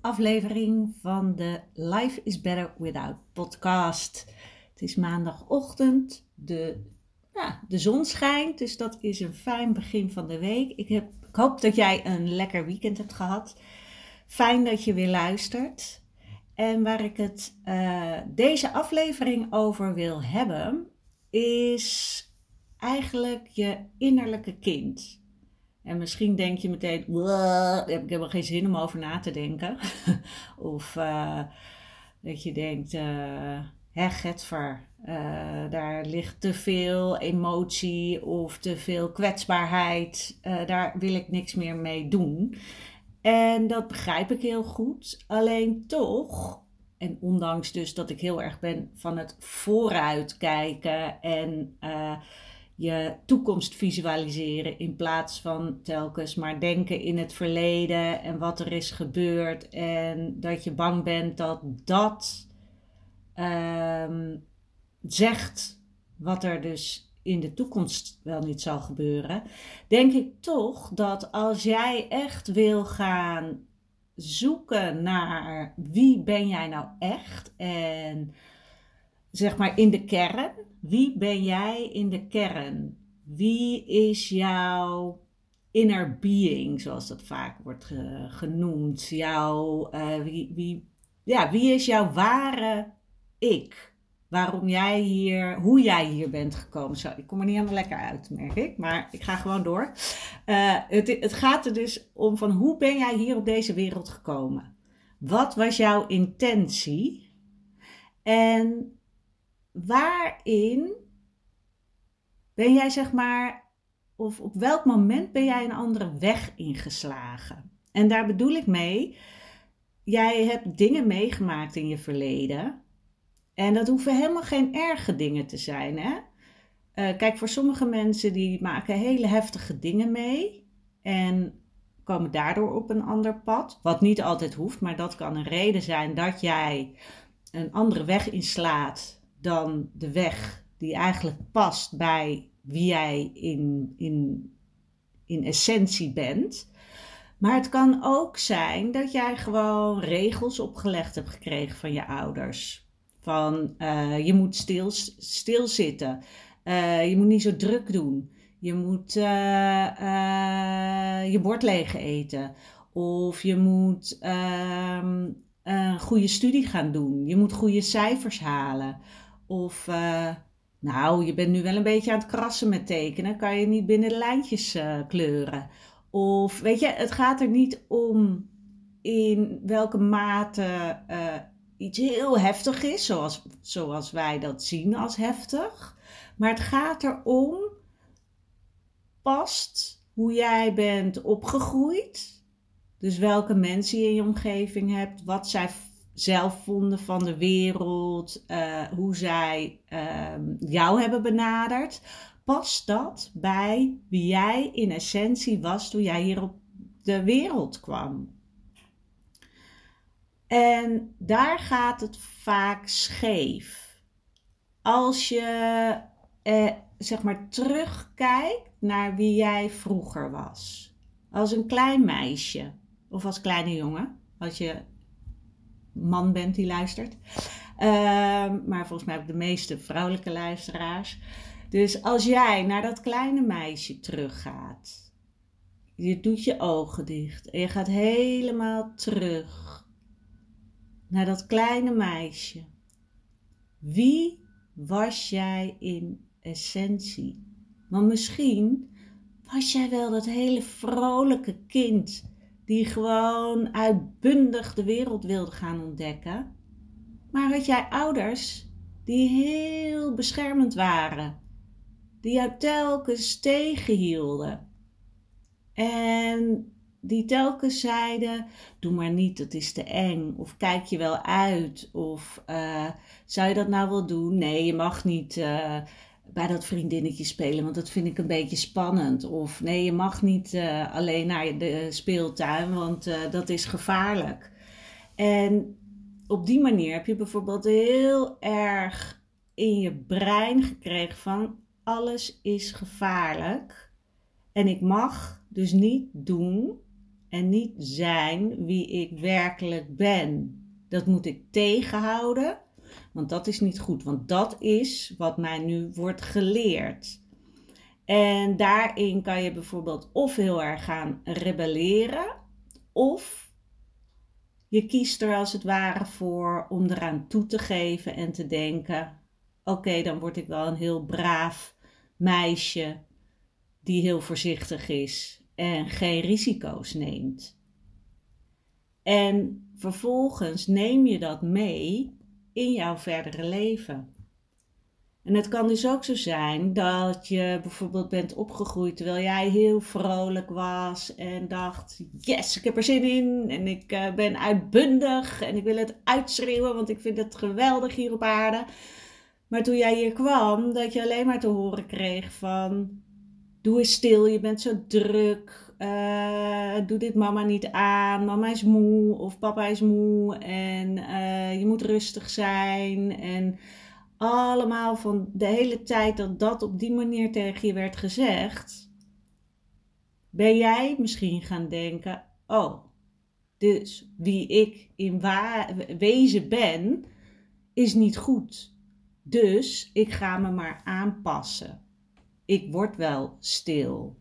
aflevering van de Life is Better Without podcast. Het is maandagochtend, de, ja, de zon schijnt, dus dat is een fijn begin van de week. Ik, heb, ik hoop dat jij een lekker weekend hebt gehad. Fijn dat je weer luistert. En waar ik het uh, deze aflevering over wil hebben, is eigenlijk je innerlijke kind. En misschien denk je meteen, daar heb ik helemaal geen zin om over na te denken. of uh, dat je denkt, uh, hè Getver, uh, daar ligt te veel emotie of te veel kwetsbaarheid. daar wil ik niks meer mee doen. En dat begrijp ik heel goed. Alleen toch, en ondanks dus dat ik heel erg ben van het vooruitkijken en je toekomst visualiseren in plaats van telkens maar denken in het verleden en wat er is gebeurd en dat je bang bent dat dat ehm, zegt wat er dus in de toekomst wel niet zal gebeuren, denk ik toch dat als jij echt wil gaan zoeken naar wie ben jij nou echt en zeg maar in de kern, wie ben jij in de kern? Wie is jouw inner being, zoals dat vaak wordt genoemd? Jouw, uh, wie, wie, ja, wie is jouw ware ik? Waarom jij hier, hoe jij hier bent gekomen. Zo, ik kom er niet helemaal lekker uit, merk ik. Maar ik ga gewoon door. Uh, het, het gaat er dus om van hoe ben jij hier op deze wereld gekomen? Wat was jouw intentie? En waarin ben jij zeg maar, of op welk moment ben jij een andere weg ingeslagen? En daar bedoel ik mee, jij hebt dingen meegemaakt in je verleden. En dat hoeven helemaal geen erge dingen te zijn. Hè? Uh, kijk, voor sommige mensen die maken hele heftige dingen mee. En komen daardoor op een ander pad. Wat niet altijd hoeft, maar dat kan een reden zijn dat jij een andere weg inslaat dan de weg die eigenlijk past bij wie jij in, in, in essentie bent. Maar het kan ook zijn dat jij gewoon regels opgelegd hebt gekregen van je ouders. Van uh, je moet stil, stilzitten. Uh, je moet niet zo druk doen. Je moet uh, je bord leeg eten. Of je moet ehm, een goede studie gaan doen. Je moet goede cijfers halen. Of uh, nou, je bent nu wel een beetje aan het krassen met tekenen. Kan je niet binnen de lijntjes uh, kleuren? Of weet je, het gaat er niet om in welke mate uh, iets heel heftig is, zoals, zoals wij dat zien als heftig. Maar het gaat erom, past hoe jij bent opgegroeid. Dus welke mensen je in je omgeving hebt, wat zij zelf vonden van de wereld, uh, hoe zij uh, jou hebben benaderd. Past dat bij wie jij in essentie was toen jij hier op de wereld kwam? En daar gaat het vaak scheef. Als je eh, zeg maar terugkijkt naar wie jij vroeger was. Als een klein meisje of als kleine jongen. Als je man bent die luistert. Ehm, maar volgens mij ik de meeste vrouwelijke luisteraars. Dus als jij naar dat kleine meisje teruggaat, je doet je ogen dicht en je gaat helemaal terug naar dat kleine meisje. Wie was jij in essentie. Want misschien was jij wel dat hele vrolijke kind die gewoon uitbundig de wereld wilde gaan ontdekken. Maar had jij ouders die heel beschermend waren, die jou telkens tegenhielden en die telkens zeiden: Doe maar niet, dat is te eng. Of kijk je wel uit? Of uh, zou je dat nou wel doen? Nee, je mag niet uh, bij dat vriendinnetje spelen, want dat vind ik een beetje spannend. Of nee, je mag niet uh, alleen naar de speeltuin, want dat is gevaarlijk. En op die manier heb je bijvoorbeeld heel erg in je brein gekregen van alles is gevaarlijk. En ik mag dus niet doen en niet zijn wie ik werkelijk ben. Dat moet ik tegenhouden, want dat is niet goed, want dat is wat mij nu wordt geleerd. En daarin kan je bijvoorbeeld of heel erg gaan rebelleren, of je kiest er als het ware voor om eraan toe te geven en te denken: oké, dan word ik wel een heel braaf meisje die heel voorzichtig is en geen risico's neemt. En vervolgens neem je dat mee in jouw verdere leven. En het kan dus ook zo zijn dat je bijvoorbeeld bent opgegroeid terwijl jij heel vrolijk was en dacht: Yes, ik heb er zin in en ik eh, ben uitbundig en ik wil het uitschreeuwen, want ik vind het geweldig hier op aarde. Maar toen jij hier kwam, dat je alleen maar te horen kreeg van doe eens stil, je bent zo druk. Uh, doe dit mama niet aan. Mama is moe of papa is moe. En uh, je moet rustig zijn. En allemaal van de hele tijd dat dat op die manier tegen je werd gezegd. Ben jij misschien gaan denken: oh, dus wie ik in wezen ben, is niet goed. Dus ik ga me maar aanpassen ik word wel stil.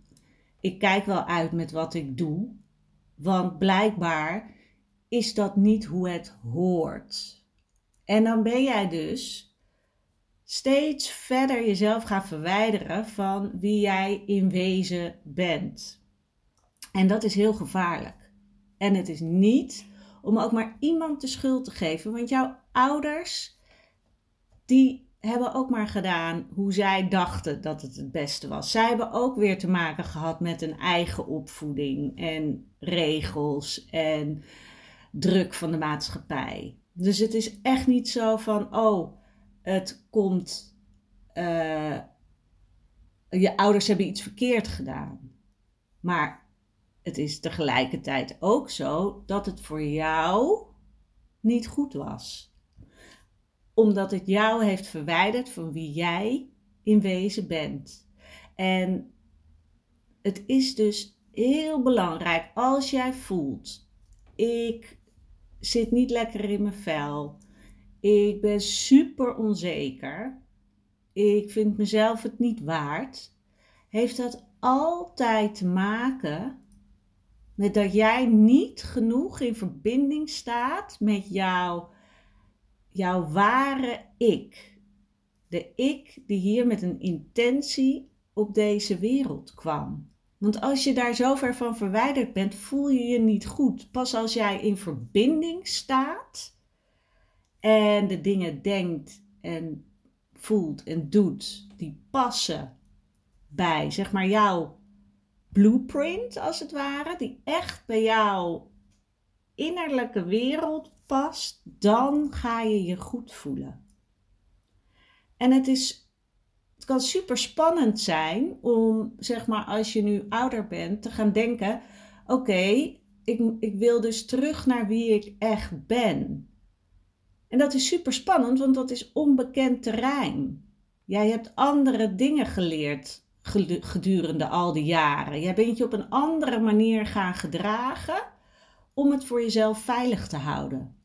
Ik kijk wel uit met wat ik doe, want blijkbaar is dat niet hoe het hoort. En dan ben jij dus steeds verder jezelf gaan verwijderen van wie jij in wezen bent. En dat is heel gevaarlijk. En het is niet om ook maar iemand de schuld te geven, want jouw ouders die hebben ook maar gedaan hoe zij dachten dat het het beste was. Zij hebben ook weer te maken gehad met een eigen opvoeding en regels en druk van de maatschappij. Dus het is echt niet zo van, oh, het komt, uh, je ouders hebben iets verkeerd gedaan. Maar het is tegelijkertijd ook zo dat het voor jou niet goed was omdat het jou heeft verwijderd van wie jij in wezen bent. En het is dus heel belangrijk als jij voelt: ik zit niet lekker in mijn vel, ik ben super onzeker, ik vind mezelf het niet waard, heeft dat altijd te maken met dat jij niet genoeg in verbinding staat met jouw jouw ware ik. De ik die hier met een intentie op deze wereld kwam. Want als je daar zo ver van verwijderd bent, voel je je niet goed. Pas als jij in verbinding staat en de dingen denkt en voelt en doet die passen bij, zeg maar, jouw blueprint als het ware, die echt bij jouw innerlijke wereld past, dan ga je je goed voelen. En het is, het kan super spannend zijn om, zeg maar, als je nu ouder bent, te gaan denken: oké, ik, ik wil dus terug naar wie ik echt ben. En dat is super spannend, want dat is onbekend terrein. Jij hebt andere dingen geleerd gedurende al die jaren. Jij bent je op een andere manier gaan gedragen om het voor jezelf veilig te houden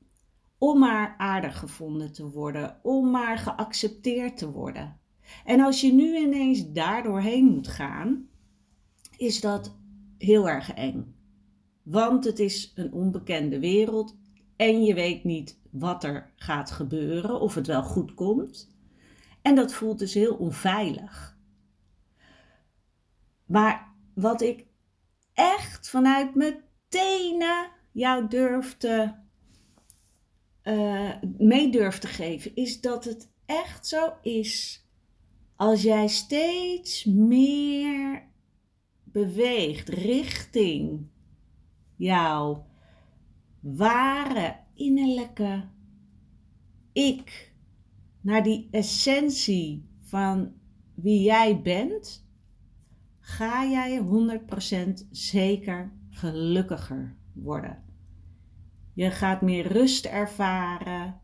om maar aardig gevonden te worden, om maar geaccepteerd te worden. En als je nu ineens daardoorheen moet gaan, is dat heel erg eng. Want het is een onbekende wereld en je weet niet wat er gaat gebeuren, of het wel goed komt. En dat voelt dus heel onveilig. Maar wat ik echt vanuit mijn tenen jou durf te, uh, mee durf te geven, is dat het echt zo is. Als jij steeds meer beweegt richting jouw ware innerlijke ik, naar die essentie van wie jij bent, ga jij 100% zeker gelukkiger worden. Je gaat meer rust ervaren.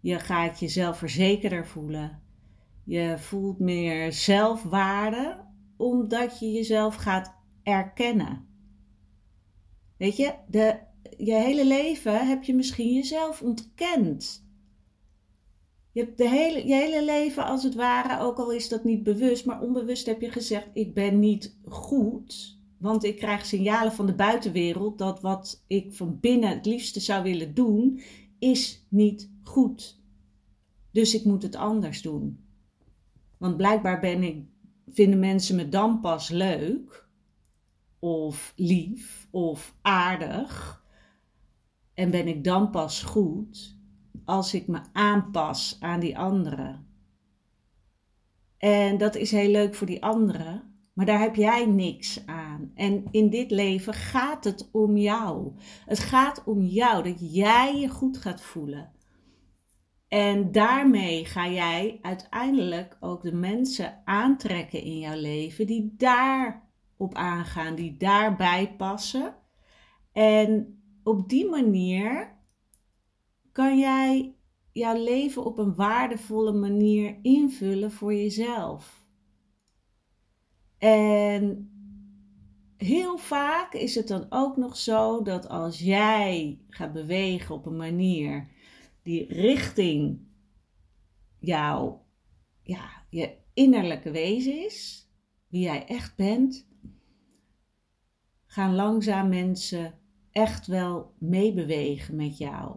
Je gaat jezelf verzekerder voelen. Je voelt meer zelfwaarde omdat je jezelf gaat erkennen. Weet je, de, je hele leven heb je misschien jezelf ontkend. Je hebt de hele, je hele leven als het ware, ook al is dat niet bewust, maar onbewust heb je gezegd: Ik ben niet goed. Want ik krijg signalen van de buitenwereld dat wat ik van binnen het liefste zou willen doen, is niet goed. Dus ik moet het anders doen. Want blijkbaar ben ik, vinden mensen me dan pas leuk, of lief, of aardig. En ben ik dan pas goed als ik me aanpas aan die anderen. En dat is heel leuk voor die anderen, maar daar heb jij niks aan. En in dit leven gaat het om jou. Het gaat om jou, dat jij je goed gaat voelen. En daarmee ga jij uiteindelijk ook de mensen aantrekken in jouw leven die daarop aangaan, die daarbij passen. En op die manier kan jij jouw leven op een waardevolle manier invullen voor jezelf. En heel vaak is het dan ook nog zo dat als jij gaat bewegen op een manier die richting jouw ja, je innerlijke wezen is, wie jij echt bent, gaan langzaam mensen echt wel meebewegen met jou.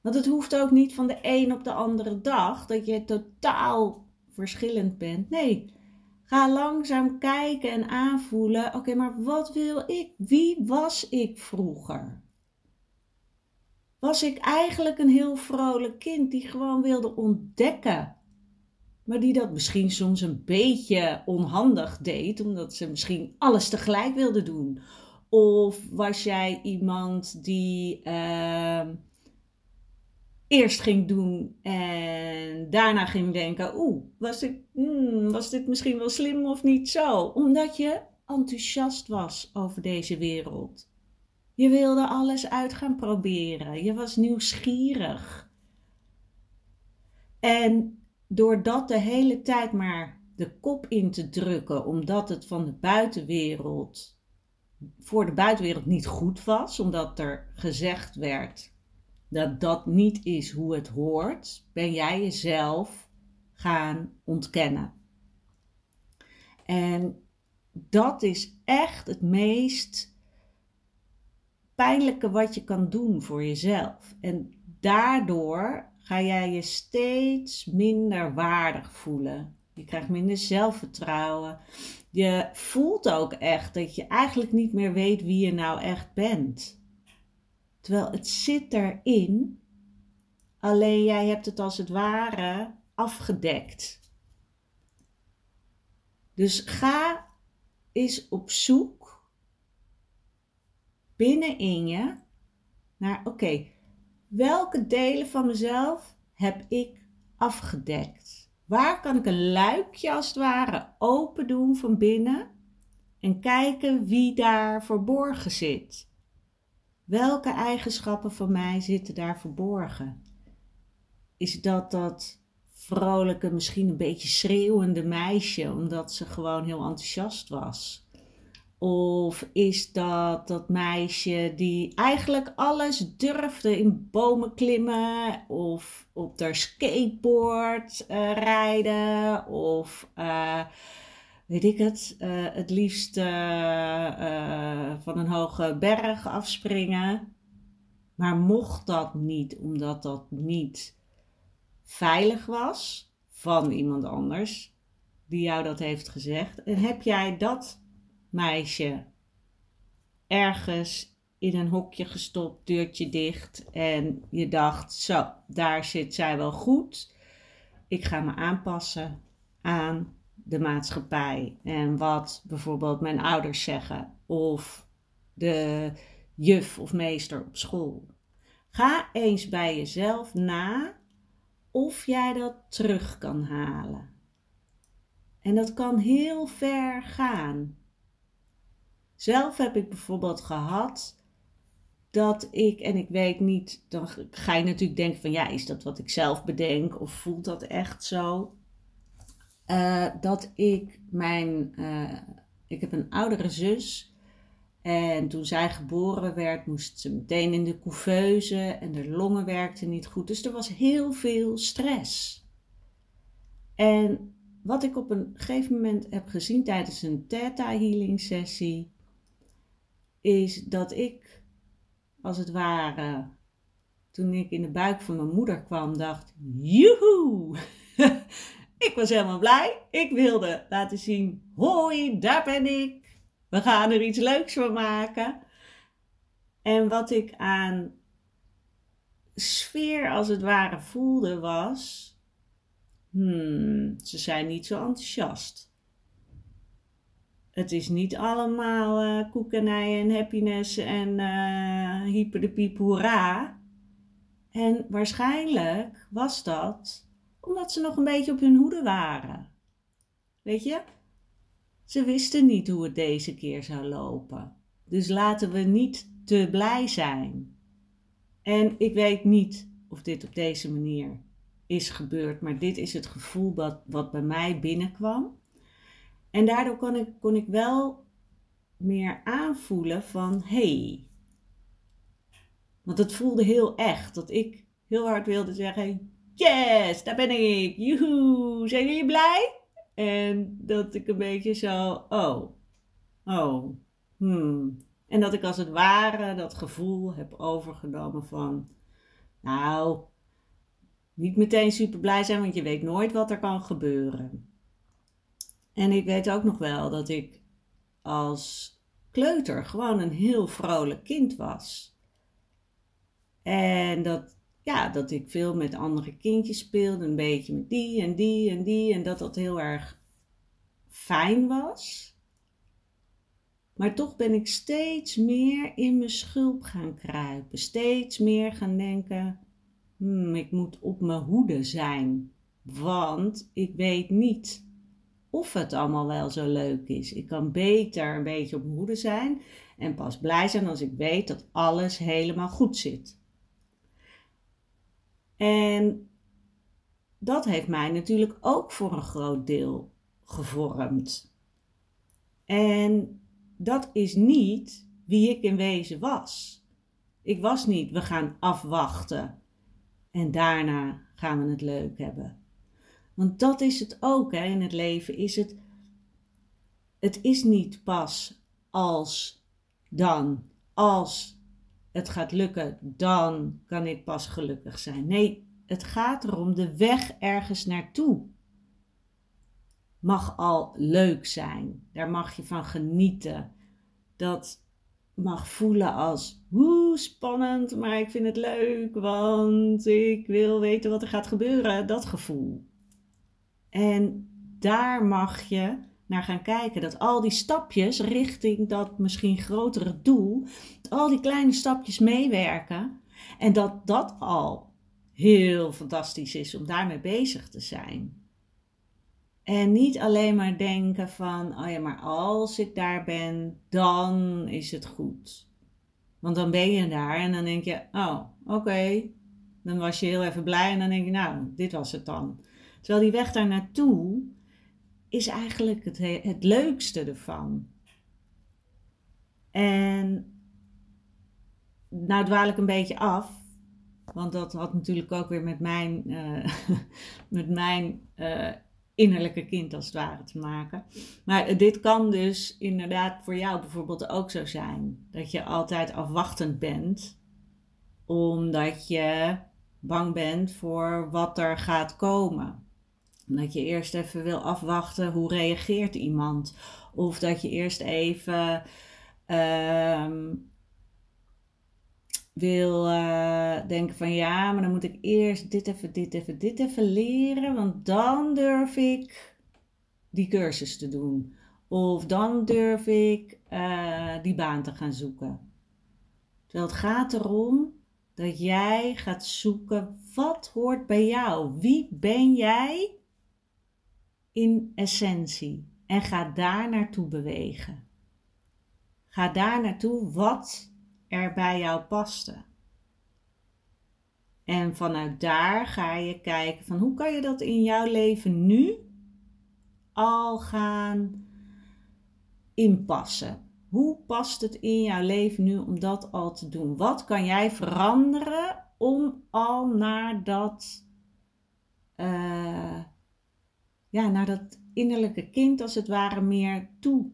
Want het hoeft ook niet van de een op de andere dag dat je totaal verschillend bent. Nee, Ga langzaam kijken en aanvoelen. Oké, maar wat wil ik? Wie was ik vroeger? Was ik eigenlijk een heel vrolijk kind die gewoon wilde ontdekken, maar die dat misschien soms een beetje onhandig deed, omdat ze misschien alles tegelijk wilde doen? Of was jij iemand die. Uh, eerst ging doen en daarna ging denken: oeh, was, dit, hmm, was dit misschien wel slim of niet zo? Omdat je enthousiast was over deze wereld. Je wilde alles uit gaan proberen. Je was nieuwsgierig. En door dat de hele tijd maar de kop in te drukken, omdat het van de buitenwereld voor de buitenwereld niet goed was, omdat er gezegd werd dat dat niet is hoe het hoort, ben jij jezelf gaan ontkennen. En dat is echt het meest pijnlijke wat je kan doen voor jezelf. En daardoor ga jij je steeds minder waardig voelen. Je krijgt minder zelfvertrouwen. Je voelt ook echt dat je eigenlijk niet meer weet wie je nou echt bent. Terwijl het zit erin, alleen jij hebt het als het ware afgedekt. Dus ga eens op zoek binnenin je naar, oké, welke delen van mezelf heb ik afgedekt? Waar kan ik een luikje als het ware open doen van binnen en kijken wie daar verborgen zit? Welke eigenschappen van mij zitten daar verborgen? Is dat dat vrolijke, misschien een beetje schreeuwende meisje, omdat ze gewoon heel enthousiast was? Of is dat dat meisje die eigenlijk alles durfde in bomen klimmen of op haar skateboard uh, rijden of uh, weet ik het, uh, het liefst uh, uh, van een hoge berg afspringen. Maar mocht dat niet, omdat dat niet veilig was van iemand anders die jou dat heeft gezegd. En heb jij dat meisje ergens in een hokje gestopt, deurtje dicht en je dacht, zo, daar zit zij wel goed. Ik ga me aanpassen aan de maatschappij en wat bijvoorbeeld mijn ouders zeggen of de juf of meester op school. Ga eens bij jezelf na of jij dat terug kan halen. En dat kan heel ver gaan. Zelf heb ik bijvoorbeeld gehad dat ik, en ik weet niet, dan ga je natuurlijk denken van ja, is dat wat ik zelf bedenk of voelt dat echt zo? Uh, dat ik mijn, uh, ik heb een oudere zus en toen zij geboren werd, moest ze meteen in de couveuse en de longen werkten niet goed. Dus er was heel veel stress. En wat ik op een gegeven moment heb gezien tijdens een Theta Healing sessie, is dat ik, als het ware, toen ik in de buik van mijn moeder kwam, dacht: Joehoe! ik was helemaal blij. Ik wilde laten zien: hoi, daar ben ik. We gaan er iets leuks van maken. En wat ik aan sfeer als het ware voelde was, hmm, ze zijn niet zo enthousiast. Het is niet allemaal uh, koekenij en happiness en uh, hyper de piep. En waarschijnlijk was dat omdat ze nog een beetje op hun hoede waren. Weet je? Ze wisten niet hoe het deze keer zou lopen. Dus laten we niet te blij zijn. En ik weet niet of dit op deze manier is gebeurd, maar dit is het gevoel wat, wat bij mij binnenkwam. En daardoor kon ik, kon ik wel meer aanvoelen van hey. Want het voelde heel echt dat ik heel hard wilde zeggen: Yes, daar ben ik. Joehoe, zijn jullie blij? En dat ik een beetje zo, oh, oh, hmm. En dat ik als het ware dat gevoel heb overgenomen van, nou, niet meteen super blij zijn, want je weet nooit wat er kan gebeuren. En ik weet ook nog wel dat ik als kleuter gewoon een heel vrolijk kind was. En dat, ja, dat ik veel met andere kindjes speelde, een beetje met die en die en die. En dat dat heel erg fijn was. Maar toch ben ik steeds meer in mijn schulp gaan kruipen. Steeds meer gaan denken: hmm, ik moet op mijn hoede zijn. Want ik weet niet of het allemaal wel zo leuk is. Ik kan beter een beetje op mijn hoede zijn en pas blij zijn als ik weet dat alles helemaal goed zit. En dat heeft mij natuurlijk ook voor een groot deel gevormd. En dat is niet wie ik in wezen was. Ik was niet, we gaan afwachten en daarna gaan we het leuk hebben. Want dat is het ook hè, in het leven. Is het, het is niet pas als dan, als het gaat lukken, dan kan ik pas gelukkig zijn. Nee, het gaat erom de weg ergens naartoe. Mag al leuk zijn. Daar mag je van genieten. Dat mag voelen als hoe spannend, maar ik vind het leuk, want ik wil weten wat er gaat gebeuren. Dat gevoel. En daar mag je naar gaan kijken. Dat al die stapjes richting dat misschien grotere doel, al die kleine stapjes meewerken. En dat dat al heel fantastisch is om daarmee bezig te zijn. En niet alleen maar denken van, oh ja, maar als ik daar ben, dan is het goed. Want dan ben je daar en dan denk je, oh, oké. Dan was je heel even blij en dan denk je, nou, dit was het dan. Terwijl die weg daar naartoe is eigenlijk het, het leukste ervan. En nou dwaal ik een beetje af, want dat had natuurlijk ook weer met mijn, uh, met mijn uh, innerlijke kind als het ware te maken. Maar dit kan dus inderdaad voor jou bijvoorbeeld ook zo zijn. Dat je altijd afwachtend bent, omdat je bang bent voor wat er gaat komen. Dat je eerst even wil afwachten hoe reageert iemand. Of dat je eerst even ehm, wil uh, denken van ja, maar dan moet ik eerst dit even, dit even, dit even leren. Want dan durf ik die cursus te doen. Of dan durf ik uh, die baan te gaan zoeken. Terwijl het gaat erom dat jij gaat zoeken wat hoort bij jou. Wie ben jij in essentie? En ga daar naartoe bewegen. Ga daar naartoe wat er bij jou paste. En vanuit daar ga je kijken van hoe kan je dat in jouw leven nu al gaan inpassen. Hoe past het in jouw leven nu om dat al te doen? Wat kan jij veranderen om al naar dat, uh, ja, naar dat innerlijke kind als het ware meer toe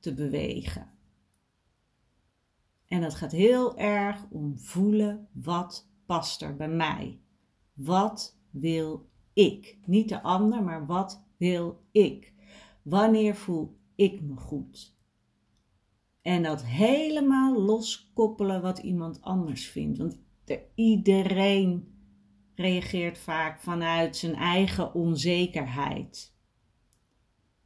te bewegen? En dat gaat heel erg om voelen wat past er bij mij. Wat wil ik? Niet de ander, maar wat wil ik? Wanneer voel ik me goed? En dat helemaal loskoppelen wat iemand anders vindt. Want iedereen reageert vaak vanuit zijn eigen onzekerheid.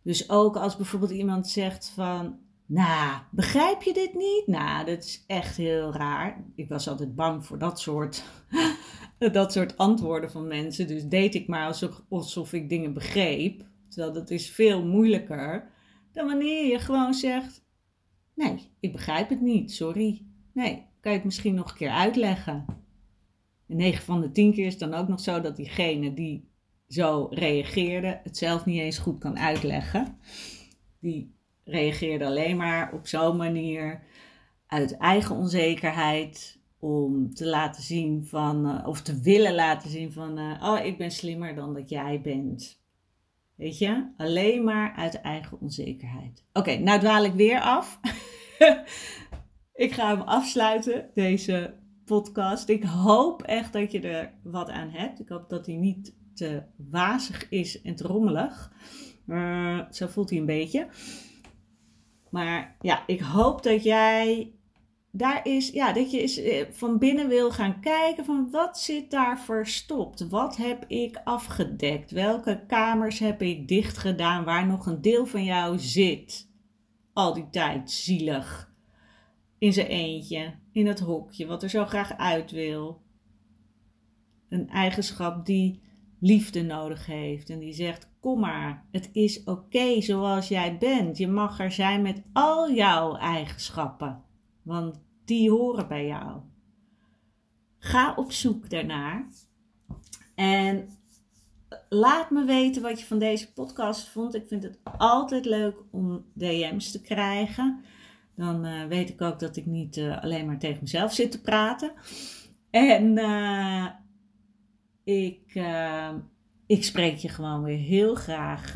Dus ook als bijvoorbeeld iemand zegt van, nou, begrijp je dit niet? Nou, dat is echt heel raar. Ik was altijd bang voor dat soort, dat soort antwoorden van mensen. Dus deed ik maar alsof, ik dingen begreep. Terwijl dat is veel moeilijker dan wanneer je gewoon zegt: Nee, ik begrijp het niet, sorry. Nee, kan je het misschien nog een keer uitleggen? En 9 van de 10 keer is dan ook nog zo dat diegene die zo reageerde het zelf niet eens goed kan uitleggen. Die reageerde alleen maar op zo'n manier uit eigen onzekerheid om te laten zien van, uh, of te willen laten zien van, uh, oh, ik ben slimmer dan dat jij bent. Weet je? Alleen maar uit eigen onzekerheid. Oké, nou dwaal ik weer af. ik ga hem afsluiten, deze podcast. Ik hoop echt dat je er wat aan hebt. Ik hoop dat hij niet te wazig is en te rommelig. Uh, zo voelt hij een beetje. Maar ja, ik hoop dat jij daar is, ja, dat je eens eh, van binnen wil gaan kijken van wat zit daar verstopt? Wat heb ik afgedekt? Welke kamers heb ik dicht gedaan waar nog een deel van jou zit? Al die tijd zielig. In zijn eentje, in het hokje, wat er zo graag uit wil. Een eigenschap die liefde nodig heeft en die zegt: Kom maar, het is oké zoals jij bent. Je mag er zijn met al jouw eigenschappen, want die horen bij jou. Ga op zoek daarnaar en laat me weten wat je van deze podcast vond. Ik vind het altijd leuk om DM's te krijgen. Dan uh, weet ik ook dat ik niet uh, alleen maar tegen mezelf zit te praten. En uh, ik, ik spreek je gewoon weer heel graag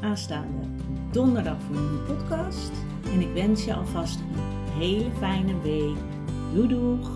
aanstaande donderdag voor een nieuwe podcast. En ik wens je alvast een hele fijne week. Doei doeg!